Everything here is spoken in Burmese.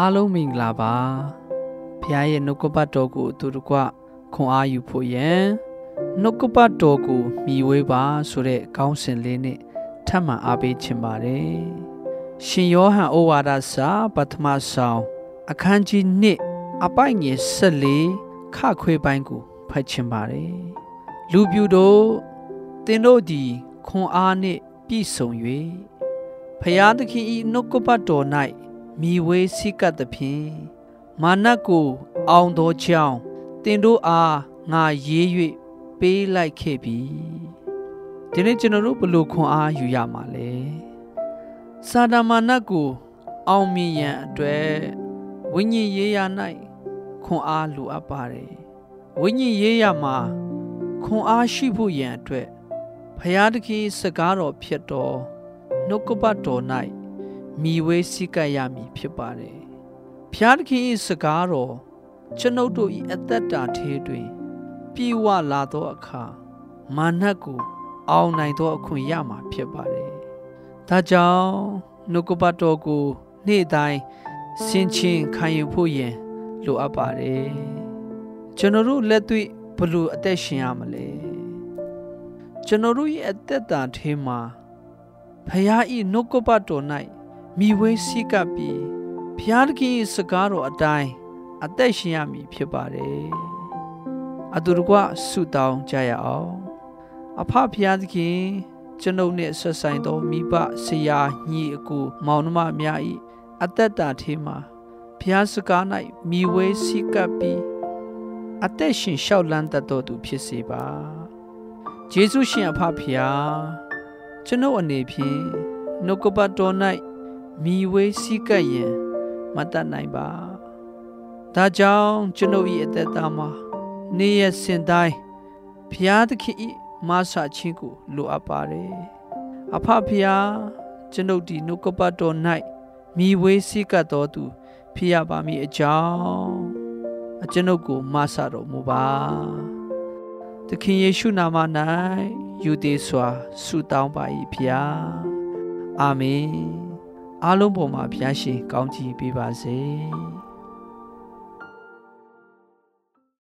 အားလုံးမင်္ဂလာပါဖခင်ရဲ့နှုတ်ကပတ်တော်ကိုအတူတကွခွန်အားယူဖို့ယံနှုတ်ကပတ်တော်ကိုမြည်ဝေးပါဆိုတဲ့ခေါင်းစဉ်လေးနဲ့ထပ်မံအားပေးခြင်းပါတယ်ရှင်ယောဟန်ဩဝါဒစာပထမဆောင်အခန်းကြီး1အပိုင်ငယ်14ခခွေပိုင်းကိုဖတ်ခြင်းပါတယ်လူပြူတို့သင်တို့သည်ခွန်အားနှင့်ပြည့်စုံ၍ဖျားသခင်၏နှုတ်ကပတ်တော်၌ မိဝေးစိကပ်သဖြင့်မာနကိုအောင်သောကြောင့်တင်တို့အားငါရေး၍ပေးလိုက်ခဲ့ပြီဒီနေ့ကျွန်တော်တို့ဘလို့ခွန်အားယူရမှာလဲစာဒမာနကိုအောင်မြင်ရန်အတွက်ဝိညာဉ်ရေးရ၌ခွန်အားလိုအပ်ပါတယ်ဝိညာဉ်ရေးရမှာခွန်အားရှိဖို့ရန်အတွက်ဖရာသခင်စကားတော်ဖြစ်တော်နှုတ်ကပတ်တော်၌ မိဝေးစိကပ်ရမည်ဖြစ်ပါတယ်။ဖျားသခင်၏စကားတော်ကျွန်ုပ်တို့၏အသက်တာထဲတွင် ပြေဝလာသောအခါမာနကိုအောင်နိုင်သောအခွင့်ရမှာဖြစ်ပါတယ်။ဒါကြောင့်နှုတ်ကပတ်တော်ကို နေ့တိုင်းဆင်ခြင်ခံယူဖို့ယင်လိုအပ်ပါတယ်။ကျွန်တော်တို့လက်တွေ့ဘလို့အသက်ရှင်ရမလဲ။ကျွန်တော်တို့ရဲ့အသက်တာထဲမှာဖယားဤနှုတ်ကပတ်တော်၌ မိဝဲစိကပ်ပြီးဖျားတခင်စကားတော်အတိုင်းအသက်ရှင်ရမည်ဖြစ်ပါတယ်အတူတကွဆုတောင်းကြရအောင်အဖဖျားသခင်ကျွန်ုပ်နှင့်ဆက်ဆိုင်သောမိဘဆရာညီအကိုမောင်နှမများ၏အသက်တာထဲမှာဖျားစကား၌မိဝဲစိကပ်ပြီးအသက်ရှင်လျှောက်လန်းတတ်တော်သူဖြစ်စေပါဂျေဇုရှင်အဖဖျားကျွန်ုပ်အနေဖြင့်နှုတ်ကပတ်တော်၌ မိဝေးစည်းကပ်ရင်မတတ်နိုင်ပါဒါကြောင့်ကျွန်ုပ်၏အသက်တာမှာနေရစင်တိုင်းဖျားသခင်၏မဆာခြင်းကိုလိုအပ်ပါတယ်အဖဖျားကျွန်ုပ်ဒီနှုတ်ကပတ်တော်၌မိဝေးစည်းကပ်တော်သူဖြစ်ရပါမည်အကြောင်းအကျွန်ုပ်ကိုမဆာတော်မူပါသခင်ယေရှုနာမ၌ယူသေးစွာဆုတောင်းပါ၏ဖျားအာမင် အားလုံးပေါ်မှာဘုရားရှင်ကောင်းချီးပေးပါစေ။